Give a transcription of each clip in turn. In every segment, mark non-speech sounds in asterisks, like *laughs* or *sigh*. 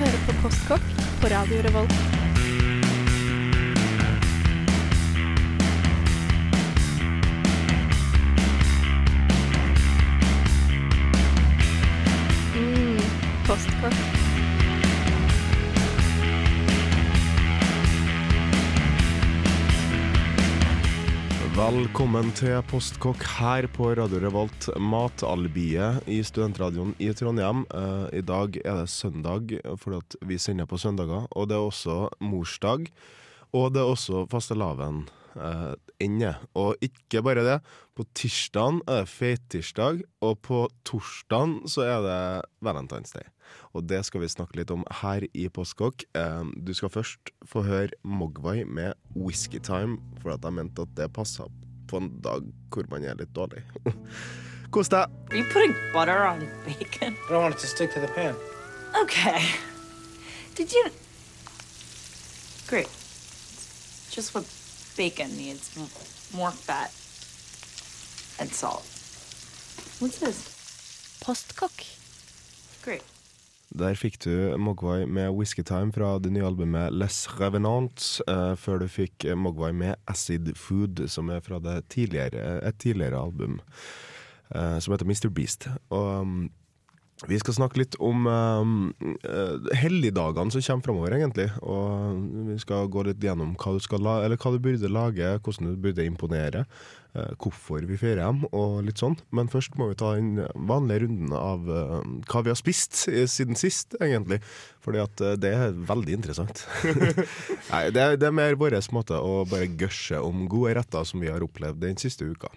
hører på Kostkokk på Radio Revolt. Velkommen til Postkokk her på Radio Revolt, matalibiet i studentradioen i Trondheim. Eh, I dag er det søndag, fordi at vi sender på søndager. Og det er også morsdag. Og det er også fastelavn eh, inne. Og ikke bare det. På tirsdagen er det feittirsdag, og på torsdagen så er det Valentine's Day. Og det skal vi snakke litt om her i Postkokk. Eh, du skal først få høre Mogwai med 'Whiskytime', for at jeg mente at det passa på en dag hvor man er litt dårlig. *laughs* Kos deg! Are you putting butter on bacon? I don't want it to stick to the pan. Okay. Did you? Great. Just what bacon needs more fat and salt. What's this? Postkokk. Great. Der fikk du Mogwai med 'Whiskytime' fra det nye albumet Les Revenants, uh, før du fikk Mogwai med 'Acid Food', som er fra det tidligere, et tidligere album uh, som heter Mr. Beast. Og um, vi skal snakke litt om eh, helligdagene som kommer framover, egentlig. Og vi skal gå litt gjennom hva du, la eller hva du burde lage, hvordan du burde imponere, uh, hvorfor vi feirer dem, og litt sånn. Men først må vi ta den vanlige runden av uh, hva vi har spist siden sist, egentlig. Fordi at det er veldig interessant. *laughs* Nei, det er, det er mer vår måte å bare gørse om gode retter som vi har opplevd den siste uka.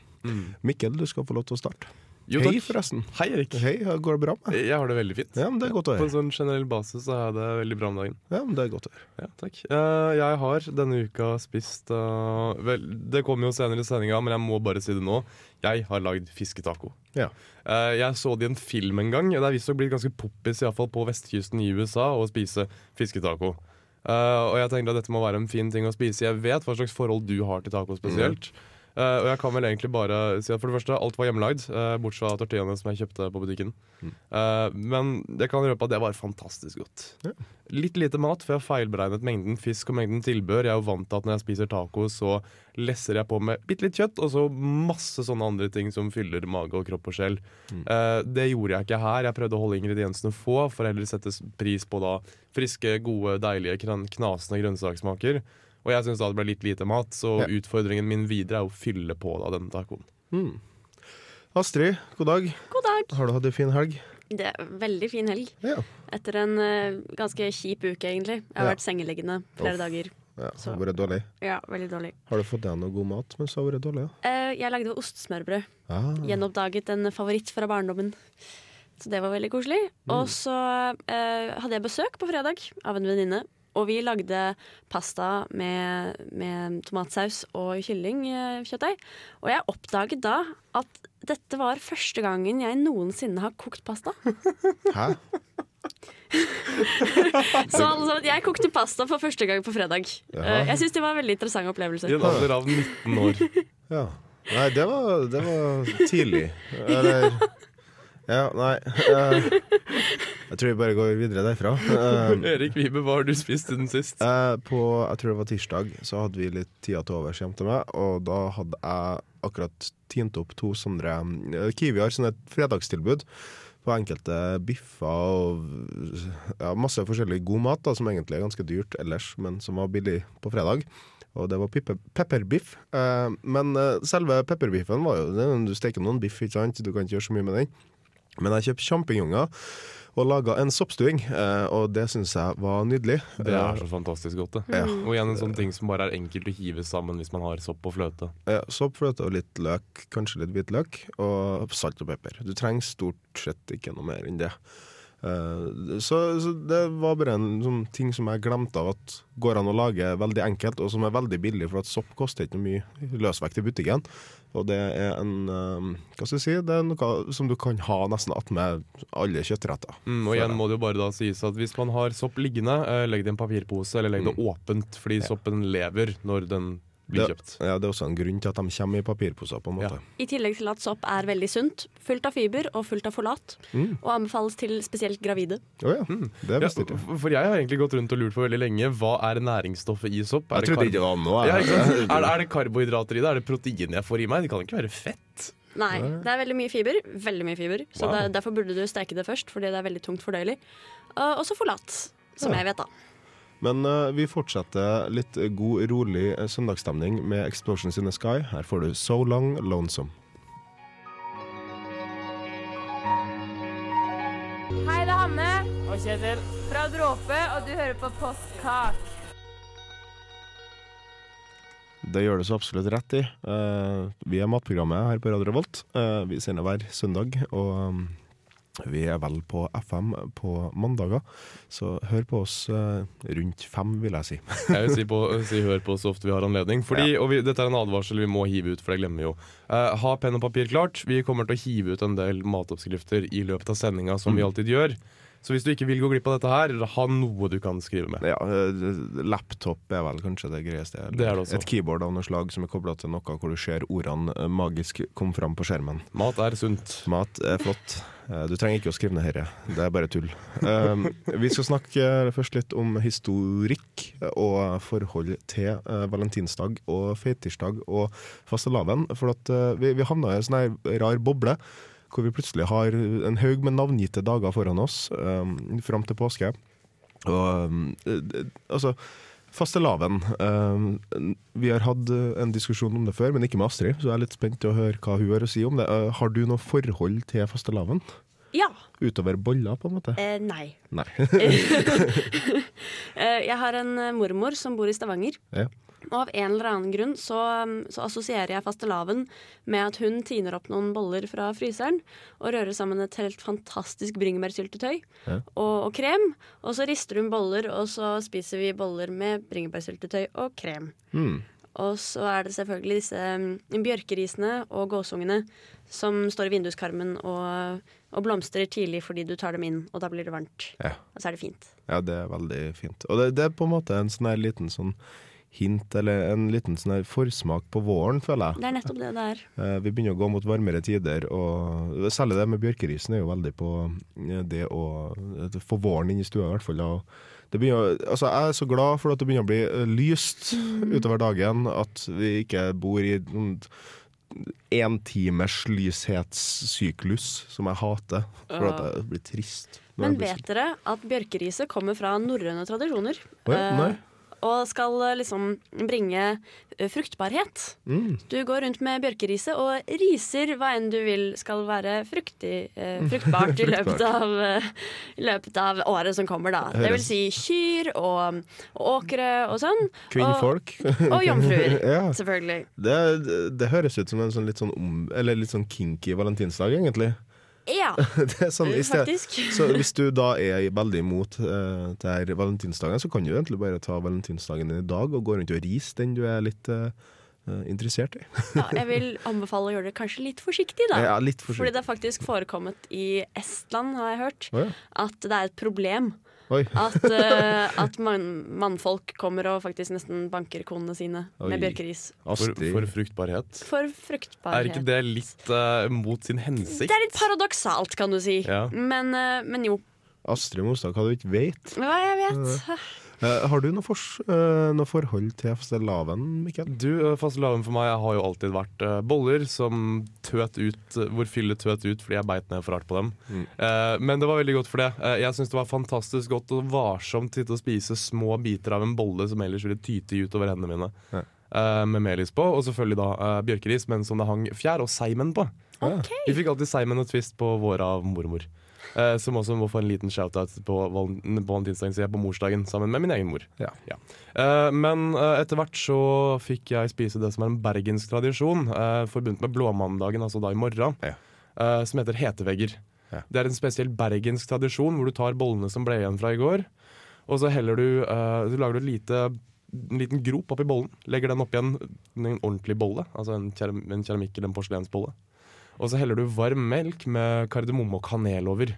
Mikkel, du skal få lov til å starte. Jo, Hei, forresten. Hei, Erik. Hei, går det bra? med deg? Jeg har det veldig fint. Ja, men det er godt å På en sånn generell basis så har jeg det veldig bra om dagen. Ja, men det er godt å høre. Ja, takk. Eh, jeg har denne uka spist uh, Vel, det kommer jo senere i sendinga, men jeg må bare si det nå. Jeg har lagd fisketaco. Ja. Uh, jeg så det i en film en gang. Det er visstnok blitt ganske poppis i hvert fall på vestkysten i USA å spise fisketaco. Uh, og jeg tenkte at dette må være en fin ting å spise. Jeg vet hva slags forhold du har til taco spesielt. Eh, og jeg kan vel egentlig bare si at for det første, alt var hjemmelagd, uh, bortsett fra tortillaene som jeg kjøpte på butikken. Uh, men jeg kan røpe at det var fantastisk godt. Ja. Litt lite mat, for jeg har feilberegnet mengden fisk og mengden tilbør. Jeg er jo vant til at når jeg spiser taco, så lesser jeg på med bitte litt kjøtt, og så masse sånne andre ting som fyller mage og kropp og sjel. Eh, det gjorde jeg ikke her. Jeg prøvde å holde ingrediensene få, for heller sette pris på da friske, gode, deilige, knasende grønnsakssmaker. Og jeg syns da det ble litt lite mat, så Ja. utfordringen min videre er å fylle på da denne tacoen. Astrid, god dag. God dag. Har du hatt ei en fin helg? Det er veldig fin helg. Ja. Etter en uh, ganske kjip uke, egentlig. Jeg har Ja. vært sengeliggende flere Off. dager. ja Så. har vært dårlig. Ja, veldig dårlig. Har du fått deg noe god mat mens du har vært dårlig? Ja? Uh, jeg lagde ostesmørbrød. Ah. Gjenoppdaget en favoritt fra barndommen. Så det var veldig koselig. Og så uh, hadde jeg besøk på fredag av en venninne. Og vi lagde pasta med, med tomatsaus og kyllingkjøttdeig. Og jeg oppdaget da at dette var første gangen jeg noensinne har kokt pasta. Hæ? *laughs* Så altså, jeg kokte pasta for første gang på fredag. Ja. Eh, jeg syns det var en veldig interessant opplevelse. I en alder av 19 år. *laughs* Ja. Nei, det var, det var tidlig. Eller Ja, nei. Eh, jeg tror vi bare går videre derfra. *laughs* Eh, Erik Vibe, hva har du spist siden sist? Eh, på jeg tror det var tirsdag, så hadde vi litt tida til overs hjemme til meg. Og da hadde jeg akkurat tint opp to sånne uh, Kiwi har sånne fredagstilbud på enkelte biffer og ja, masse forskjellig god mat, da, som egentlig er ganske dyrt ellers, men som var billig på fredag. Og det var pepper, pepperbiff. Eh, men eh, selve pepperbiffen var jo Du steker noen biff, ikke sant? Du kan ikke gjøre så mye med den. Men jeg kjøpte sjampinjonger og laga en soppstuing, eh, og det syns jeg var nydelig. Det er så fantastisk godt, det. Ja. Og igjen en sånn ting som bare er enkelt å hive sammen hvis man har sopp og fløte. Ja, Sopp, fløte og litt løk, kanskje litt hvitløk, og salt og pepper. Du trenger stort sett ikke noe mer enn det. Eh, så, så det var bare en sånn ting som jeg glemte av at går an å lage veldig enkelt, og som er veldig billig, for at sopp koster ikke mye løsvekt i butikken. Og det er en eh, Hva skal jeg si? Det er noe som du kan ha nesten attmed alle kjøttretter. Mm, og igjen må det jo bare da sies at hvis man har sopp liggende, eh, legg det i en papirpose, eller legg det åpent, fordi soppen lever når den blir Det- kjøpt. Ja, det er også en grunn til at de kommer i papirposer, på en måte. I tillegg til at sopp er veldig sunt, fullt av fiber og fullt av folat, og anbefales til spesielt gravide. Oh, ja, det Ja, visste jeg ikke. for- jeg har egentlig gått rundt og lurt på veldig lenge hva er næringsstoffet i sopp. Er Jeg trodde ikke det var noe. ja, er, det- er det karbohydrater i det? Er det protein jeg får i meg? Det kan ikke være fett. Nei, det er veldig mye fiber. Veldig mye fiber Så Wow. det, derfor burde du steke det først, fordi det er veldig tungt fordøyelig. Og så folat, som Ja. jeg vet, da. Men uh, vi fortsetter litt god, rolig eh, søndagsstemning med Explosions in the Sky. Her får du So Long Lonesome. Hei, det er Hanne. Og Kjetil. Fra Dråpe, og du hører på Postkak. Det gjør det så absolutt rett i. Uh, vi er matprogrammet her på Radio Revolt. Uh, vi sender hver søndag, og um, vi er vel på FM på mandager. Så hør på oss eh, rundt fem, vil jeg si. *laughs* Jeg vil si, på, si hør på så ofte vi har anledning. Fordi, og vi, Dette er en advarsel vi må hive ut, for det glemmer vi jo. Eh, ha penn og papir klart. Vi kommer til å hive ut en del matoppskrifter i løpet av sendinga, som vi alltid gjør. Så hvis du ikke vil gå glipp av dette her, ha noe du kan skrive med. Ja, eh, laptop er vel kanskje det greieste. Det er det også. Et keyboard av noe slag som er kobla til noe hvor du ser ordene magisk komme fram på skjermen. Mat er sunt. Mat er flott. Eh, Du trenger ikke å skrive ned dette, det er bare tull. Um, *laughs* vi skal snakke først litt om historikk og forhold til eh, valentinsdag og feitirsdag og fastelavn. For at eh, vi, vi havna i en sånn rar boble hvor vi plutselig har en haug med navngitte dager foran oss um, fram til påske. Og um, eh, altså Fastelavn. Um, vi har hatt eh, en diskusjon om det før, men ikke med Astrid, så jeg er litt spent til å høre hva hun har å si om det. Eh, har du noe forhold til fastelavn? Ja. Utover boller, på en måte? Eh, nei. Nei. *laughs* *laughs* Eh, jeg har en eh, mormor som bor i Stavanger. Ja. Og av en eller annen grunn så, um, så assosierer jeg fastelavn med at hun tiner opp noen boller fra fryseren og rører sammen et helt fantastisk bringebærsyltetøy Ja. og, og krem. Og så rister hun boller, og så spiser vi boller med bringebærsyltetøy og krem. Mm. Og så er det selvfølgelig disse um, bjørkerisene og gåsungene som står i vinduskarmen og, og blomstrer tidlig fordi du tar dem inn, og da blir det varmt. Ja. Og så er det fint. ja, det er veldig fint. Og det, det er på en måte en sånn liten sånn hint, eller en liten sånn forsmak på våren, føler jeg. Det er nettopp det det er. Eh, Vi begynner å gå mot varmere tider, og særlig det med bjørkerisen er jo veldig på eh, det å eh, få våren inn i stua, i hvert fall. Begynner, altså jeg er så glad for at det begynner å bli lyst lyst utover dagen, at vi ikke bor i en timers lyshetssyklus, som jeg hater, for at det blir trist. Men vet dere at bjørkeriset kommer fra norrøne tradisjoner? Ja, nei. Og skal eh, liksom bringe eh, fruktbarhet. Mm. Du går rundt med bjørkeriset og riser hva enn du vil skal være fruktig, eh, fruktbart i *laughs* løpet av, eh, i løpet av året som kommer, da. Det vil si kyr og, og åkre og sånn. Kvinnfolk. Og, og jomfruer, *laughs* ja. selvfølgelig. Det, det, høres ut som en sånn litt sånn om, eller litt sånn kinky valentinsdag, egentlig. Ja, *laughs* Det sånn, sted, faktisk. *laughs* så hvis du da er veldig imot uh, det her valentinsdagen, så kan du egentlig bare ta valentinsdagen din i dag og gå rundt og rise den du er litt eh, interessert i. *laughs* Ja, jeg vil anbefale å gjøre det kanskje litt forsiktig, da. Ja, litt forsiktig. Fordi det er faktisk forekommet i Estland, har jeg hørt, oh, ja. at det er et problem. At, uh, *laughs* at man, mannfolk kommer og faktisk nesten banker konene sine Oi. med bjørkeris. For, for fruktbarhet. For fruktbarhet. Er ikke det litt uh, mot sin hensikt? Det er litt paradoksalt, kan du si. Ja. Men, uh, men jo. Astrid Mostad, hva du ikke vet. Hva jeg vet. Eh, har du noe, for, uh, noe forhold til fastelavn, Mikkel? Du, eh, Fastelavn for meg har jo alltid vært uh, boller som tøt ut, eh, hvor fyllet tøt ut fordi jeg beit ned for hardt på dem. Mm. Eh, men det var veldig godt for det. Eh, jeg syns det var fantastisk godt og varsomt til å spise små biter av en bolle som ellers ville tyte utover hendene mine. Ja. Eh, med melis på, og selvfølgelig da eh, bjørkeris, men som det hang fjær og seimen på. Okay. Vi fikk alltid seimen og twist på våre av mormor. Eh, som også må få en liten shout-out på, val på valentinsdagen, sier jeg, på morsdagen, sammen med min egen mor. Ja. Eh, men eh, etter hvert så fikk jeg spise det som er en bergensk tradisjon, eh, forbundet med blåmandagen, altså da i morgen, Ja. eh, som heter hetevegger. Ja. Det er en spesiell bergensk tradisjon hvor du tar bollene som ble igjen fra i går, og så heller du eh, Du lager du lite en liten grop oppi bollen, legger den oppi en, en ordentlig bolle, altså en, keram en keramikk eller en porselensbolle. Og så heller du varm melk med kardemomme og kanel over,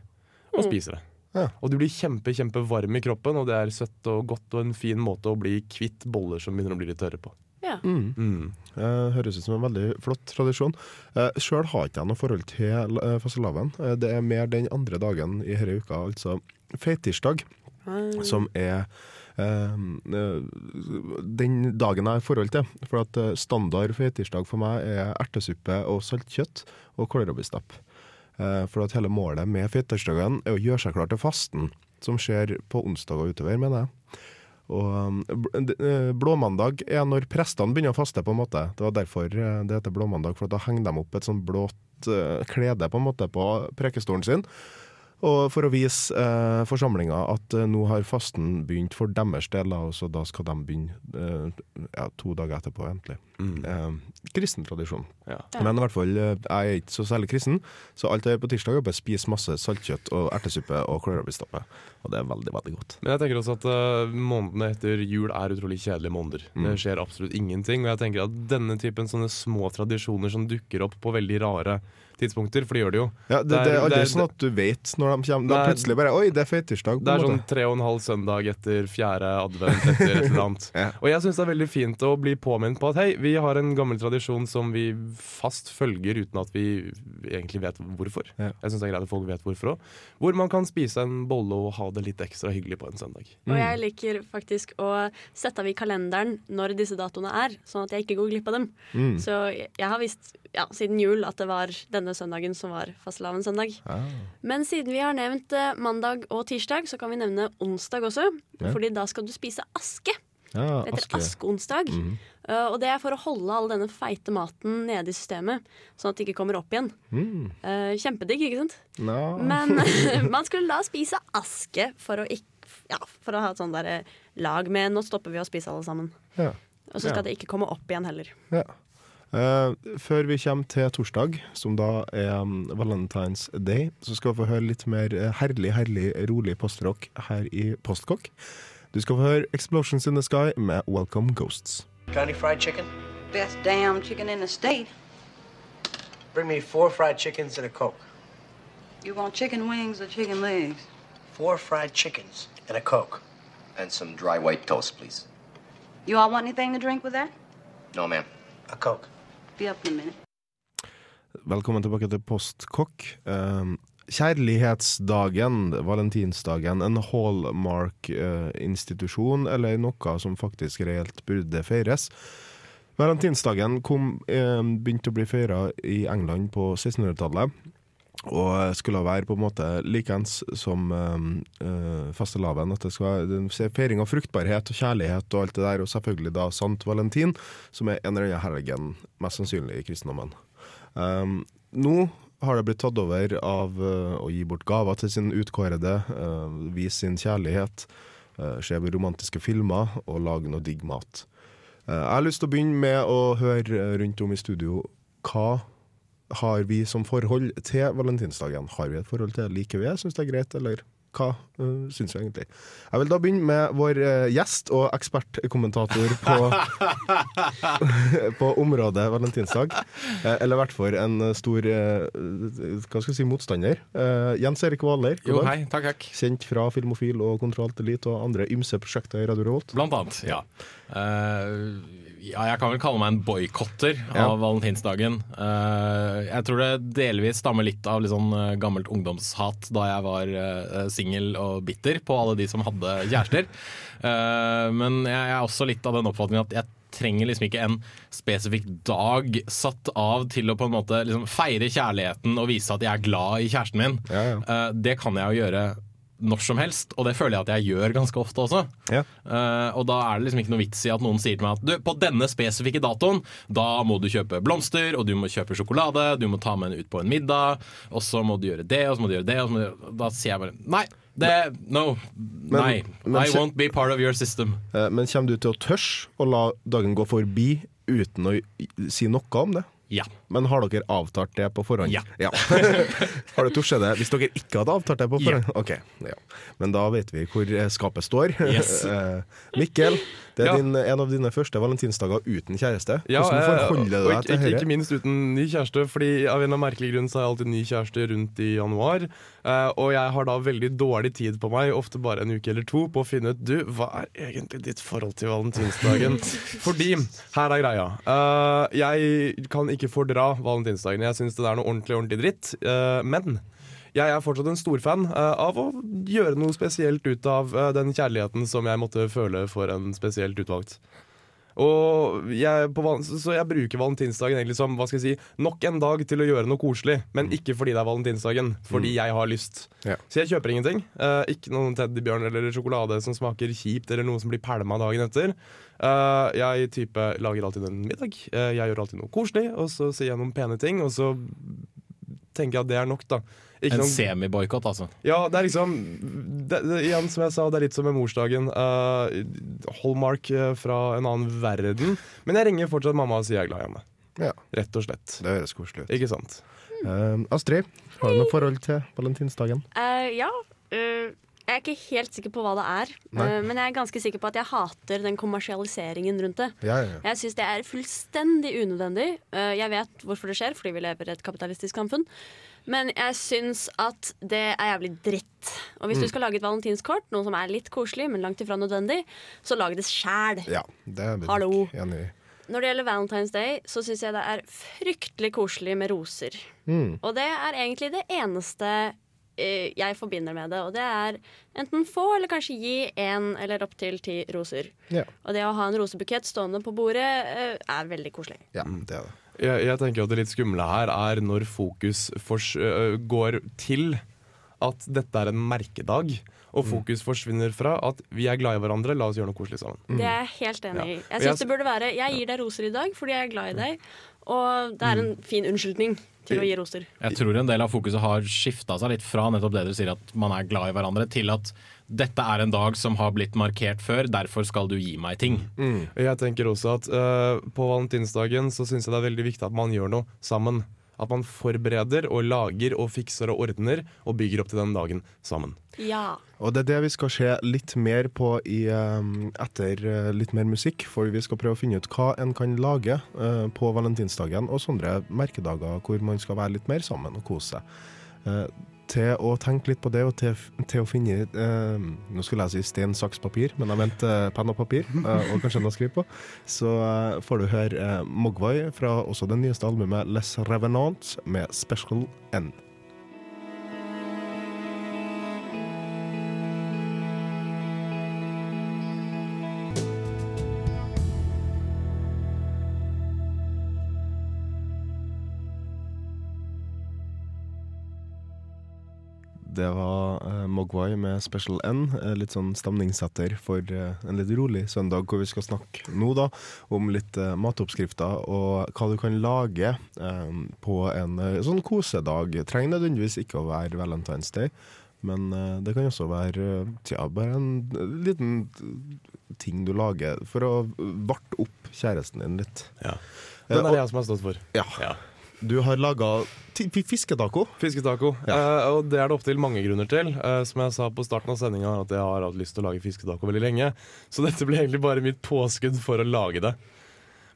og spiser det. Ja. Og du blir kjempe, kjempe varm i kroppen, og det er søtt og godt og en fin måte å bli kvitt boller som begynner å bli litt tørre på. Ja. Mm. Eh, høres ut som en veldig flott tradisjon. Eh, Sjøl har ikke jeg noe forhold til eh, fastelavn. Eh, det er mer den andre dagen i denne uka, altså feitirsdag, som er den dagen jeg har forhold til. For at eh, standard feitirsdag for meg er ertesuppe og saltkjøtt og kålrabistapp. Eh, for at hele målet med feitirsdagen er å gjøre seg klar til fasten, som skjer på onsdag og utover, mener jeg. Og um, bl- d- eh, Blåmandag er når prestene begynner å faste, på en måte. Det var derfor eh, det heter blåmandag, for da henger de opp et sånn blått eh, klede på en måte på prekestolen sin. Og for å vise eh, forsamlinga at eh, nå har fasten begynt for deres del, så da skal de begynne eh, ja, to dager etterpå, egentlig. Eh, kristen tradisjon. Ja. Men i hvert fall, eh, jeg er ikke så særlig kristen, så alt jeg gjør på tirsdag, er bare å spise masse saltkjøtt og ertesuppe og kålrabistappe. Og det er veldig, veldig godt. Men jeg tenker også at eh, månedene etter jul er utrolig kjedelige måneder. Det skjer absolutt ingenting. Og jeg tenker at denne typen sånne små tradisjoner som dukker opp på veldig rare tidspunkter, for de gjør det jo. Ja, det, det, Det er- aldri sånn at du vet når de kommer. Da plutselig bare Oi, det er feitirsdag. på Det er sånn tre og en halv søndag etter fjerde advent etter et eller annet. *laughs* Ja. Og jeg syns det er veldig fint å bli påminnet på at hei, vi har en gammel tradisjon som vi fast følger uten at vi egentlig vet hvorfor. Ja. Jeg syns det er greit at folk vet hvorfor òg. Hvor man kan spise en bolle og ha det litt ekstra hyggelig på en søndag. Og jeg liker faktisk å sette av i kalenderen når disse datoene er, sånn at jeg ikke går glipp av dem. Mm. Så jeg jeg har visst ja, siden jul at det var denne søndagen som var fastelavnssøndag. Ah. Men siden vi har nevnt eh, mandag og tirsdag, så kan vi nevne onsdag også. Ja. Fordi da skal du spise aske. Ja, Det heter aske. askeonsdag. Uh, og det er for å holde all denne feite maten nede i systemet, sånn at det ikke kommer opp igjen. Mm. Uh, kjempedigg, ikke sant? No. Men *laughs* *laughs* man skulle da spise aske for å, ikke, ja, for å ha et sånt der lag med 'nå stopper vi å spise alle sammen'. Ja. Og så skal det ikke komme opp igjen heller. Ja. Eh, før vi kommer til torsdag, som da er um, Valentine's Day, så skal vi få høre litt mer eh, herlig, herlig, rolig postrock her i Postkokk. Du skal få høre Explosions in the Sky med Welcome Ghosts. Got fried chicken? Best damn chicken in the state. Bring me four fried chickens and a Coke. You want chicken wings or chicken legs? Four fried chickens and a Coke. And some dry white toast, please. You all want anything to drink with that? No, ma'am. A Coke. A minute. Velkommen tilbake til Postkokk. Um, kjærlighetsdagen, valentinsdagen, en hallmark-institusjon, eller noe som faktisk reelt burde feires. Valentinsdagen kom, eh, begynte å bli feira i England på 1600-tallet. Og skulle være på en måte likeens som øh, uh, fastelavn. At det skal være feiring av fruktbarhet og kjærlighet og alt det der. Og selvfølgelig da Sant Valentin, som er en eller annen helgen, mest sannsynlig i kristendommen. Um, nå har det blitt tatt over av øh, å gi bort gaver til sin utkårede, øh, vise sin kjærlighet, uh, se romantiske filmer og lage noe digg mat. Uh, jeg har lyst til å begynne med å høre rundt om i studio hva har vi som forhold til valentinsdagen? Har vi et forhold til det? Liker vi det? Syns det er greit, eller hva uh, syns vi egentlig? Jeg vil da begynne med vår uh, gjest og ekspertkommentator på, *laughs* *laughs* på området valentinsdag. Uh, eller i hvert fall en uh, stor uh, hva skal jeg si, motstander. Uh, Jens Erik Hvaler, god Jo, hei. Takk, takk. kjent fra Filmofil og Kontroll Elite og andre ymse prosjekter i Radio Revolt. Blant annet, ja. Ja, jeg kan vel kalle meg en boikotter Ja. av valentinsdagen. Uh, jeg tror det delvis stammer litt av litt sånn eh, gammelt ungdomshat da jeg var uh, singel og bitter på alle de som hadde kjærester. Uh, men jeg er også litt av den oppfatningen at jeg trenger liksom ikke en spesifikk dag satt av til å på en måte liksom feire kjærligheten og vise at jeg er glad i kjæresten min. Ja, ja. Det kan jeg jo gjøre når som helst, og det føler jeg at jeg gjør ganske ofte også. Ja. Uh, og da er det liksom ikke noe vits i at noen sier til meg at du, på denne spesifikke datoen, da må du kjøpe blomster, og du må kjøpe sjokolade, du må ta med henne ut på en middag, og så må du gjøre det, og så må du gjøre det, og så må du gjøre Da sier jeg bare nei. Det, no, nei. men I won't be part of your system. Uh, men kommer du til å tørre å la dagen gå forbi uten å si noe om det? Ja. Men har dere avtalt det på forhånd? Ja. *laughs* har du torset det? Hvis dere ikke hadde avtalt det på forhånd? Ok, ja. Men da vet vi hvor eh, skapet står. Yes. *laughs* Eh, Mikkel, Det er Ja. din, en av dine første valentinsdager uten kjæreste. Ja, Hvordan eh, forholder du og deg til ikke, dette? ikke minst uten ny kjæreste, Fordi av en av merkelig grunn så har jeg alltid ny kjæreste rundt i januar. Eh, og jeg har da veldig dårlig tid på meg, ofte bare en uke eller to, på å finne ut du, hva er egentlig ditt forhold til valentinsdagen. *laughs* Fordi, her er greia. Eh, jeg kan ikke fordra valentinsdagen. Jeg syns det er noe ordentlig, ordentlig dritt. Men jeg er fortsatt en storfan uh, av å gjøre noe spesielt ut av eh, den kjærligheten som jeg måtte føle for en spesielt utvalgt. Og jeg, på, så jeg bruker valentinsdagen egentlig som hva skal jeg si, nok en dag til å gjøre noe koselig, men ikke fordi det er valentinsdagen, fordi jeg har lyst. Ja. Så jeg kjøper ingenting. Uh, ikke noen teddybjørn eller sjokolade som smaker kjipt, eller noe som blir pælma dagen etter. Uh, jeg type lager alltid en middag. Uh, jeg gjør alltid noe koselig, og så sier jeg noen pene ting, og så tenker jeg at det er nok, da. Ikke En noen- semiboikott, altså. ja, det er liksom det, det, Igjen, som jeg sa, det er litt som med morsdagen. Uh, Hallmark eh, fra en annen verden. Men jeg ringer fortsatt mamma og sier jeg er glad i henne. Ja, Rett og slett. det høres koselig ut. Ikke sant? Uh, Astrid, har du noe forhold til valentinsdagen? Uh, ja. Uh, jeg er ikke helt sikker på hva det er, men jeg er ganske sikker på at jeg hater den kommersialiseringen rundt det. Ja, ja, ja. Jeg syns det er fullstendig unødvendig. Eh, jeg vet hvorfor det skjer, fordi vi lever i et kapitalistisk samfunn. Men jeg syns at det er jævlig dritt. Og hvis Mm. du skal lage et valentinskort, noe som er litt koselig, men langt ifra nødvendig, så lag det sjæl. ja det er Hallo. enig. Når det gjelder Valentine's Day, så syns jeg det er fryktelig koselig med roser. Mm. Og det er egentlig det eneste eh, jeg forbinder med det. Og det er enten få eller kanskje gi én eller opptil ti roser. Ja. Og det å ha en rosebukett stående på bordet eh, er veldig koselig. ja, det er det. Jeg, jeg tenker at det litt skumle her er når fokus fors, uh, går til at dette er en merkedag, og fokus forsvinner fra at vi er glad i hverandre, la oss gjøre noe koselig sammen. Det er jeg helt enig i. Ja. Jeg jeg- det burde være 'jeg gir deg roser i dag fordi jeg er glad i deg', og det er en fin unnskyldning til å gi roser. Jeg tror en del av fokuset har skifta seg litt fra nettopp det du sier at man er glad i hverandre, til at dette er en dag som har blitt markert før, derfor skal du gi meg ting. Og Jeg tenker også at uh, På valentinsdagen så syns jeg det er veldig viktig at man gjør noe sammen. At man forbereder og lager og fikser og ordner og bygger opp til den dagen sammen. Ja. Og det er det vi skal se litt mer på i, eh, etter eh, litt mer musikk, for vi skal prøve å finne ut hva en kan lage på valentinsdagen og sånne merkedager hvor man skal være litt mer sammen og kose seg. Til å tenke litt på det, og til, til å finne eh, Nå skulle jeg si stein, saks, papir, men jeg mente eh, penn og papir, *laughs* eh, og kanskje noe å skrive på. Så eh, får du høre eh, Mogwai fra også det nyeste albumet Les Revenants med Special N. Det var uh, Mogwai med Special N, eh, litt sånn stemningssetter for eh, en litt rolig søndag, hvor vi skal snakke nå da om litt matoppskrifter og hva du kan lage på en sånn kosedag. Trenger nødvendigvis ikke å være Valentine's Day, men det kan også være tja, bare en liten ting du lager for å varte opp kjæresten din litt. Ja. Den er det jeg som har stått for. Ja. Ja. Du har laga fisketaco. Fisketaco. Ja. Eh, og det er det opptil mange grunner til. Eh, som jeg sa på starten av sendinga, at jeg har hatt lyst til å lage fisketaco veldig lenge. Så dette ble egentlig bare mitt påskudd for å lage det.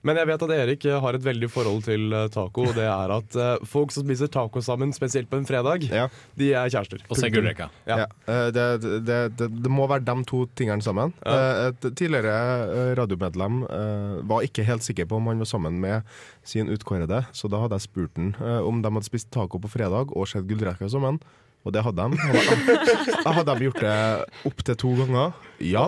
Men jeg vet at Erik eh, har et veldig forhold til eh, taco. Og det er at eh, folk som spiser taco sammen, spesielt på en fredag, Ja. de er kjærester. Og se gullrekka. Ja. Ja, eh, det, det, det, det må være de to tingene sammen. Et tidligere radiomedlem eh, var ikke helt sikker på om han var sammen med sin utkårede, så da hadde jeg spurt han om de hadde spist taco på fredag og sett gullrekka sammen. Og det hadde de. Jeg hadde de gjort det opptil to ganger? Ja.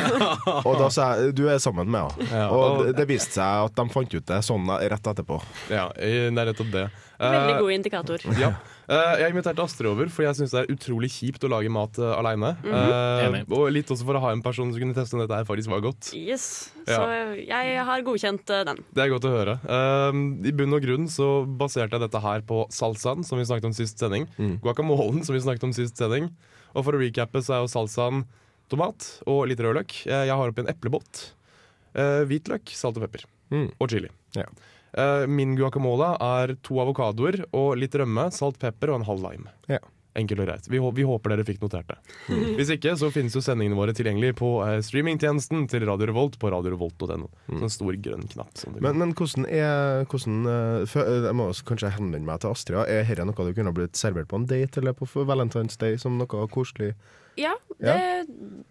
*laughs* og da sa jeg du er sammen med henne. Ja, og og- det, det viste seg at de fant ut det sånn rett etterpå. Ja, i det er rett og det. Veldig Eh, god indikator. *laughs* Ja. Eh, jeg inviterte Astrid over, for jeg syns det er utrolig kjipt å lage mat uh, aleine. Enig. og litt også for å ha en person som kunne teste om dette her faktisk var godt. Yes. Ja. Så jeg har godkjent uh, den. Det er godt å høre. I bunn og grunn så baserte jeg dette her på salsaen, som vi snakket om sist sending. Guacamolen, som vi snakket om sist sending. Og for å recappe så er jo salsaen tomat og litt rødløk. Eh, Jeg har oppi en eplebåt. eh, hvitløk, salt og pepper. Mm. Og chili. Ja. Eh, min guacamole er to avokadoer og litt rømme, salt, pepper og en halv lime. Ja. Enkelt og greit. Vi, vi håper dere fikk notert det. Mm. *laughs* Hvis ikke, så finnes jo sendingene våre tilgjengelig på eh, streamingtjenesten til Radio Revolt på radiorevolt.no. Sånn stor grønn knapp. Som Mm. Men, men hvordan er hvordan, eh, fø- eh, Jeg må også kanskje henvende meg til Astrid. Er dette noe du kunne blitt servert på en date eller på Valentine's Day som noe koselig? Ja,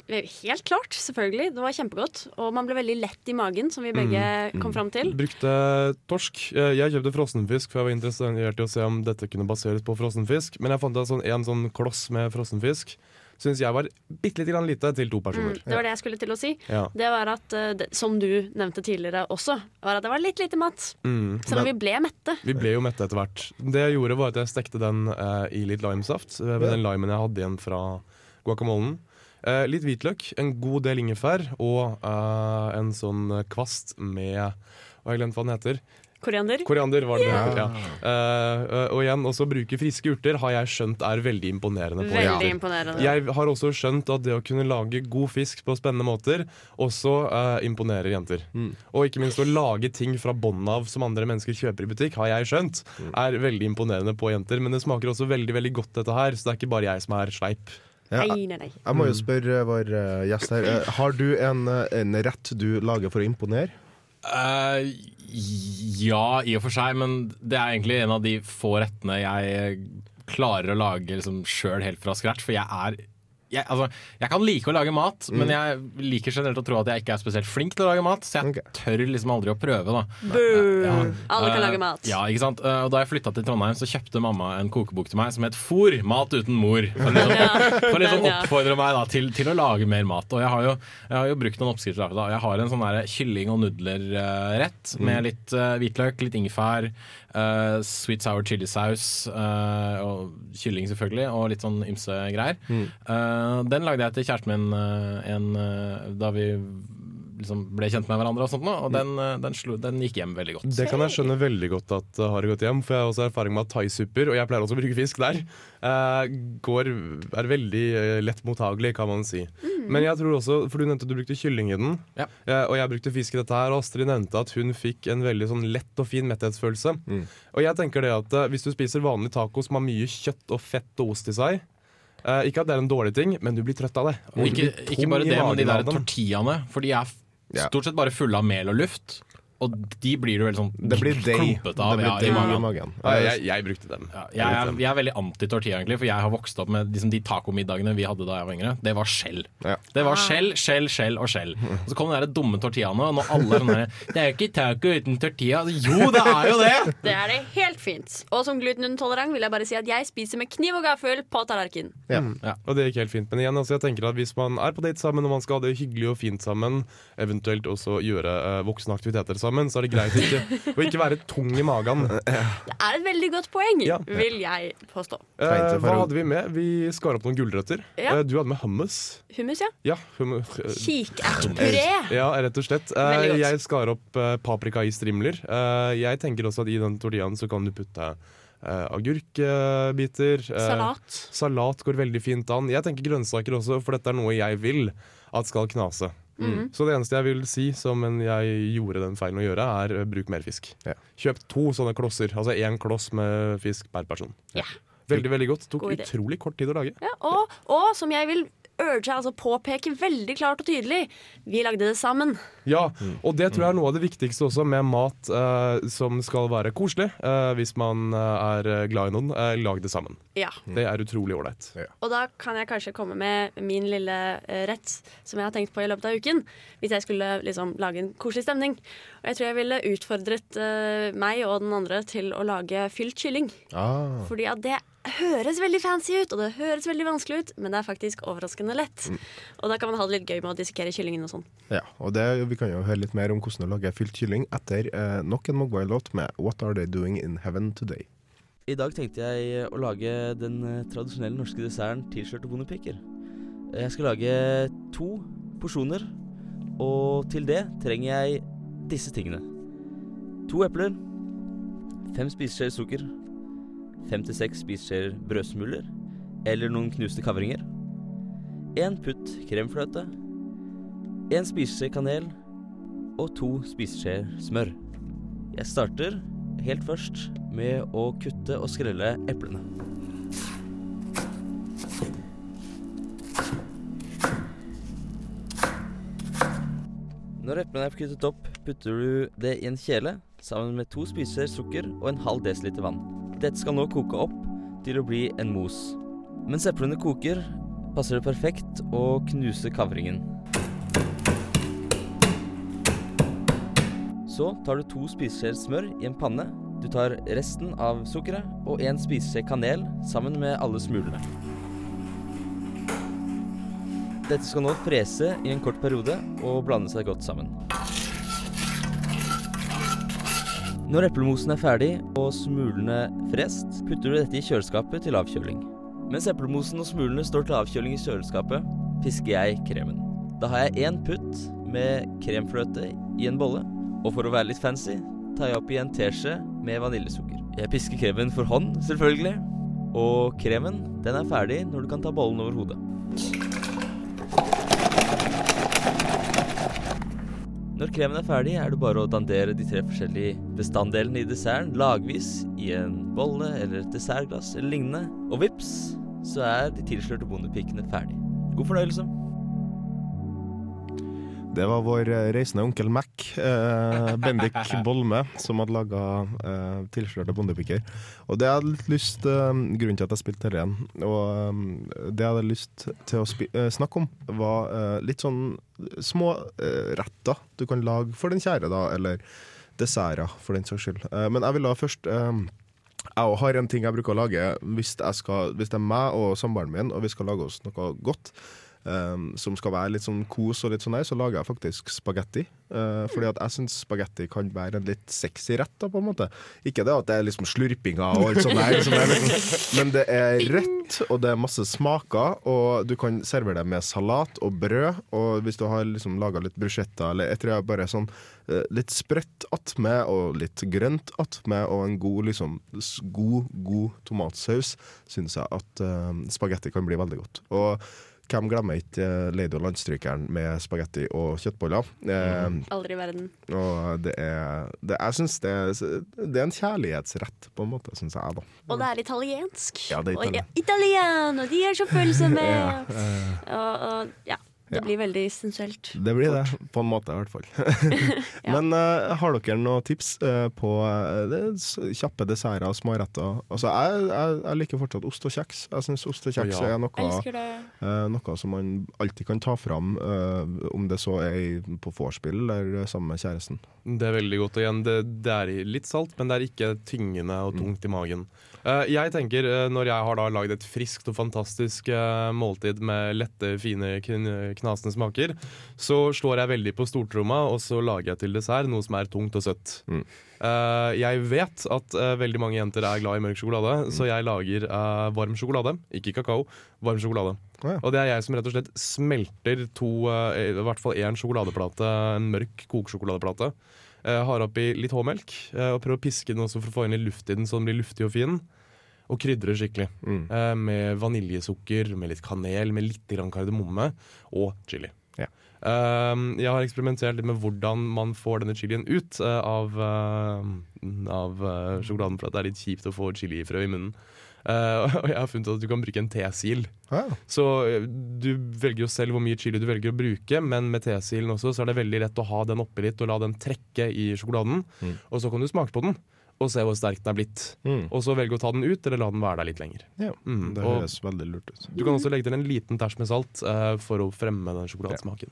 det helt klart. Selvfølgelig. Det var kjempegodt. Og man ble veldig lett i magen, som vi begge Mm. kom fram til. Brukte torsk. Eh, Jeg kjøpte frossenfisk, for jeg var interessert i å se om dette kunne baseres på frossenfisk. Men jeg fant sånn, en sånn kloss med frossenfisk syns jeg var bitte lite grann lite til to Mm, personer. det var det jeg skulle til å si. Ja. Det var at, eh, som du nevnte tidligere også, var at det var litt lite mat. Mm. Selv om vi ble mette. Vi ble jo mette etter hvert. Det jeg gjorde, var at jeg stekte den eh, i litt limesaft. eh, Med Ja. den limen jeg hadde igjen fra guacamolen. Eh, litt hvitløk, en god del ingefær og eh, en sånn kvast med Hva har jeg glemt hva den heter? Koriander. Koriander var det det heter, ja. Eh, og igjen, også bruke friske urter har jeg skjønt er veldig imponerende. på Veldig imponerende. Jeg har også skjønt at det å kunne lage god fisk på spennende måter også eh, imponerer jenter. Mm. Og ikke minst å lage ting fra bånn av som andre mennesker kjøper i butikk, har jeg skjønt, er veldig imponerende på jenter. Men det smaker også veldig veldig godt, dette her, så det er ikke bare jeg som er sleip. Ja, Nei, nei, nei. Jeg må jo spørre vår eh, gjest her. eh, Har du en, eh, en rett du lager for å imponere? Uh, ja, i og for seg, men det er egentlig en av de få rettene jeg klarer å lage liksom, sjøl helt fra scratch. For jeg er jeg, altså, jeg kan like å lage mat, men jeg liker generelt å tro at jeg ikke er spesielt flink til å lage mat. Så jeg okay. tør liksom aldri å prøve, da. Boo! Ja. Alle kan Eh, lage mat. Ja, ikke sant? Eh, Og Da jeg flytta til Trondheim, så kjøpte mamma en kokebok til meg som het Fôr mat uten mor. For liksom, ja. for liksom oppfordre meg da, til, til å lage mer mat. Og jeg har jo, jeg har jo brukt noen oppskrifter. Da. Jeg har en sånn der kylling- og nudler-rett med litt eh, hvitløk, litt ingefær, eh, sweet sour chilisaus uh, og kylling selvfølgelig, og litt sånn ymse greier. Eh, den lagde jeg til kjæresten min eh, en, eh, da vi liksom ble kjent med hverandre, og sånt nå, og den, eh, den, slo, den gikk hjem veldig godt. Det kan jeg skjønne veldig godt at det har gått hjem, for jeg har også erfaring med at thaisupper, og jeg pleier også å bruke fisk der, eh, går, er veldig eh, lett mottagelig, kan man si. Men jeg tror også, for du nevnte at du brukte kylling i den, Ja. eh, og jeg brukte fisk i dette her, og Astrid nevnte at hun fikk en veldig sånn lett og fin metthetsfølelse. Og jeg tenker det at eh, hvis du spiser vanlig taco som har mye kjøtt og fett og ost i seg, Uh, ikke at det er en dårlig ting, men du blir trøtt av det. Ikke, ikke bare det, men de der tortillaene. For de er. Stort sett bare fulle av mel og luft. Og de blir du veldig sånn Det blir *laughs* deg. klumpete av Det blir ja, i magen. Ja, jeg, jeg brukte dem. Ja, jeg, er, jeg er veldig anti-tortilla, egentlig, for jeg har vokst opp med liksom, de tacomiddagene vi hadde da jeg var yngre. Det var skjell. Ja. Det var skjell, skjell, skjell og skjell. Og så kom de der dumme tortillaene, og nå alle er sånn der *laughs* Det er jo ikke taco uten tortilla. Jo, det er jo det! *laughs* Det er det helt fint. Og som glutenintolerant vil jeg bare si at jeg spiser med kniv og gaffel på tallerken. Ja. Og det gikk helt fint. Men igjen, altså, jeg tenker at hvis man er på date sammen og man skal ha det hyggelig og fint sammen, eventuelt også gjøre uh, voksne aktiviteter sammen, så er det greit ikke, å ikke være tung i magen. *laughs* Eh, Det er et veldig godt poeng, Ja. vil jeg påstå. Eh, hva hadde vi med? Vi skar opp noen gulrøtter. Ja. Eh, du hadde med hummus. Hummus, ja. Ja, hum Kikertpuré. Ja, rett og slett. Eh, jeg skar opp eh, paprika i strimler. Eh, jeg tenker også at i den tortillaen så kan du putte Uh, agurkbiter. Uh, Salat. Salat går veldig fint an. Jeg tenker grønnsaker også, for dette er noe jeg vil at skal knase. Mhm. Så det eneste jeg vil si, som jeg gjorde den feilen å gjøre, er eh, bruk mer fisk. Ja. Kjøp to sånne klosser, altså én kloss med fisk per person. Ja. Veldig, veldig godt. Tok God utrolig kort tid å lage. Ja, og, og som jeg vil urge, altså påpeke veldig klart og tydelig, vi lagde det sammen. Ja, og det tror jeg er noe av det viktigste også med mat uh, som skal være koselig. Uh, hvis man eh, er glad i noen, uh, lag det sammen. Ja. Det er utrolig ålreit. Og da kan jeg kanskje komme med min lille rett som jeg har tenkt på i løpet av uken. Hvis jeg skulle liksom lage en koselig stemning. Og jeg tror jeg ville utfordret meg og den andre til å lage fylt kylling. Ah. Fordi at det høres veldig fancy ut, og det høres veldig vanskelig ut, men det er faktisk overraskende lett. Og da kan man ha det litt gøy med å dissekere kyllingen og sånn. Ja, og det, Vi kan jo høre litt mer om hvordan å lage fylt kylling etter eh, nok en Mogwai-låt med 'What Are They Doing In Heaven Today'. I dag tenkte jeg å lage den eh, tradisjonelle norske desserten T-skjørt og bondepiker. Jeg skal lage to porsjoner, og til det trenger jeg disse tingene. To epler, fem spiseskjeer sukker, fem til seks spiseskjeer brødsmuler eller noen knuste kavringer, Én putt kremfløte, Én spiseskje kanel og to spiseskjeer smør. Jeg starter helt først med å kutte og skrelle eplene. Når eplene er kuttet opp, putter du det i en kjele sammen med to spiseskjeer sukker og en halv desiliter vann. Dette skal nå koke opp til å bli en mos. Mens eplene koker, passer det perfekt å knuse kavringen. Så tar du to spiseskjeer smør i en panne. Du tar resten av sukkeret og en spiseskje kanel sammen med alle smulene. Dette skal nå frese i en kort periode og blande seg godt sammen. Når eplemosen er ferdig og smulene frest, putter du dette i kjøleskapet til avkjøling. Mens eplemosen og smulene står til avkjøling i kjøleskapet, pisker jeg kremen. Da har jeg én putt med kremfløte i en bolle, og for å være litt fancy, tar jeg oppi en teskje med vaniljesukker. Jeg pisker kremen for hånd, selvfølgelig, og kremen den er ferdig når du kan ta bollen over hodet. Når kremen er ferdig, er det bare å dandere de tre forskjellige bestanddelene i desserten lagvis i en bolle eller et dessertglass eller lignende, og vips, så er de tilslørte bondepikene ferdig. God fornøyelse. Det var vår eh, reisende onkel Mac, eh, Bendik Bolme, som hadde laga eh, tilslørte bondepiker. Og det hadde litt lyst eh, Grunnen til at jeg spilte dette igjen, og eh, det jeg hadde lyst til å eh, snakke om, var litt sånn små retter du kan lage for den kjære, da, eller desserter, for den saks skyld. Men jeg vil da først jeg har en ting jeg bruker å lage hvis, jeg skal, hvis det er meg og samboeren min, og vi skal lage oss noe godt. Um, som skal være litt sånn kos og litt sånn der, så lager jeg faktisk spagetti. Uh, fordi at jeg syns spagetti kan være en litt sexy rett, da, på en måte. Ikke det at det er liksom slurpinger og alt sånt der, som er liksom, men det er rødt, og det er masse smaker, og du kan servere det med salat og brød. Og hvis du har liksom laga litt bruschetta eller jeg tror jeg bare sånn uh, litt sprøtt attmed, og litt grønt attmed, og en god liksom god, god tomatsaus, syns jeg at uh, spagetti kan bli veldig godt. Og hvem glemmer ikke Leido Lady og Landstrykeren med spagetti og kjøttboller? Eh, Aldri i verden. og det er, det, Jeg syns det, det er en kjærlighetsrett, på en måte, syns jeg, da. Og det er italiensk. Ja, det er Og Italien. og de er så følsomme! *laughs* Ja, eh, og, og ja, det Ja. blir veldig sensuelt. det blir det, på en måte, i hvert fall. *laughs* *laughs* Men uh, har dere noen tips uh, på uh, det, kjappe desserter og småretter? Altså, jeg, jeg, jeg liker fortsatt ost og kjeks. Jeg syns ost og kjeks Ja. er noe noe som man alltid kan ta fram, om det så er på vorspiel eller sammen med kjæresten. Det er veldig godt. Og igjen, det, det er litt salt, men det er ikke tyngende og tungt i magen. Eh, jeg tenker, eh, Når jeg har da lagd et friskt og fantastisk eh, måltid med lette, fine, knasende smaker, så slår jeg veldig på stortromma, og så lager jeg til dessert noe som er tungt og søtt. Mm. Jeg vet at veldig mange jenter er glad i mørk sjokolade, så jeg lager varm sjokolade. Ikke kakao, varm sjokolade. Ja. Og det er jeg som rett og slett smelter to, i hvert fall én sjokoladeplate, en mørk kokesjokoladeplate. Eh, har oppi litt H-melk eh, og prøver å piske den også for å få inn litt luft i den, så den blir luftig og fin. Og krydrer skikkelig. Mm. Eh, med vaniljesukker, med litt kanel, med litt kardemomme og chili. Ja. Jeg har eksperimentert litt med hvordan man får denne chilien ut av, av sjokoladen, for det er litt kjipt å få chilifrø i munnen. Eh, *laughs* og jeg har funnet at du kan bruke en tesil. Ah. Så eh, du velger jo selv hvor mye chili du velger å bruke, men med tesilen også så er det veldig lett å ha den oppi litt og la den trekke i sjokoladen. Mm. Og så kan du smake på den og se hvor sterk den er blitt. Mm. Og så velge å ta den ut eller la den være der litt lenger. Ja, Mm, det og- veldig lurt ut. Du kan også legge til en liten tæsj med salt uh, for å fremme den sjokoladesmaken.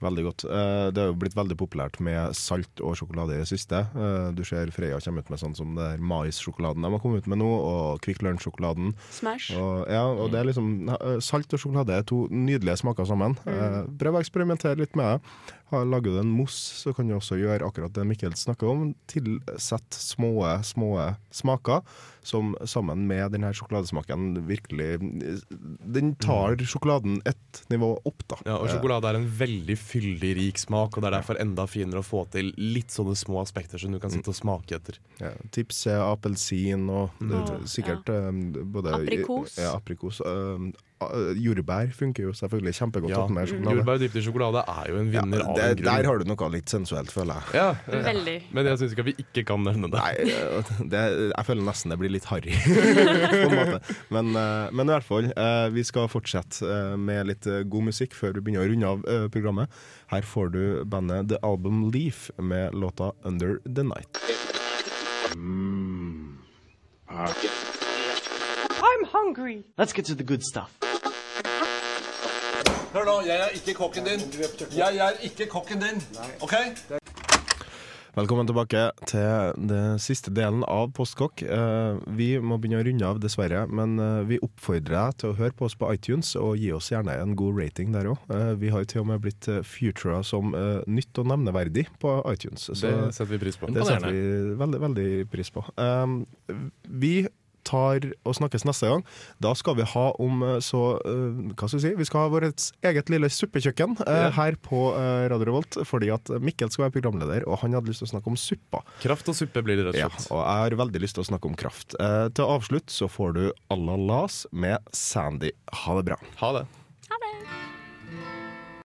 Veldig godt. Eh, Det er jo blitt veldig populært med salt og sjokolade i det siste. Eh, Du ser Freia kommer ut med sånn som det maissjokoladen de har kommet ut med nå, og Kvikk Lunsj-sjokoladen. Smash. Og, ja, og det er liksom eh, Salt og sjokolade er to nydelige smaker sammen. Eh, Prøv å eksperimentere litt med det. Har- Lager du en mousse, så kan du også gjøre akkurat det Mikkel snakker om. Tilsett små, små smaker som sammen med denne sjokoladesmaken virkelig Den tar sjokoladen ett nivå opp, da. Ja, og Sjokolade er en veldig fyldig, rik smak, og det er derfor enda finere å få til litt sånne små aspekter som du kan sitte og smake etter. Ja, tips er appelsin og det, Mm. sikkert ja. både Aprikos. Ja, aprikos. Eh, uh, jordbær funker jo selvfølgelig kjempegodt. Ja, med sjokolade. Jordbær dypt i sjokolade er jo en Ja, vinner av en grunn. der har du noe litt sensuelt, føler jeg. Ja, Veldig. Men jeg syns ikke at vi ikke kan nevne det. Nei, eh, det, jeg føler nesten det blir litt harry, *laughs* på en måte. Men, eh, men i hvert fall, eh, vi skal fortsette med litt god musikk før vi begynner å runde av programmet. Her får du bandet The Album Leaf med låta Under The Night. I'm hungry. Let's get to the good stuff. Hør nå, jeg er ikke kokken din. Jeg er ikke kokken din. OK? Velkommen tilbake til den siste delen av Postkokk. Eh, vi må begynne å runde av, dessverre, men eh, vi oppfordrer deg til å høre på oss på iTunes, og gi oss gjerne en god rating der òg. vi har til og med blitt futura som eh, nytt og nevneverdig på iTunes. Det setter vi pris på. Det setter vi veldig, veldig pris på. Vi tar og snakkes neste gang. Da skal vi ha om eh, så eh, Hva skal vi si? Vi skal ha vårt eget lille suppekjøkken eh, Ja. her på uh, Radio Revolt, fordi at Mikkel skal være programleder, og han hadde lyst til å snakke om suppa. Kraft og suppe blir det rett og slett. Ja, og jeg har veldig lyst til å snakke om kraft. Eh, til avslutt så får du Allah Las med Sandy. Ha det bra. Ha det. Ha det.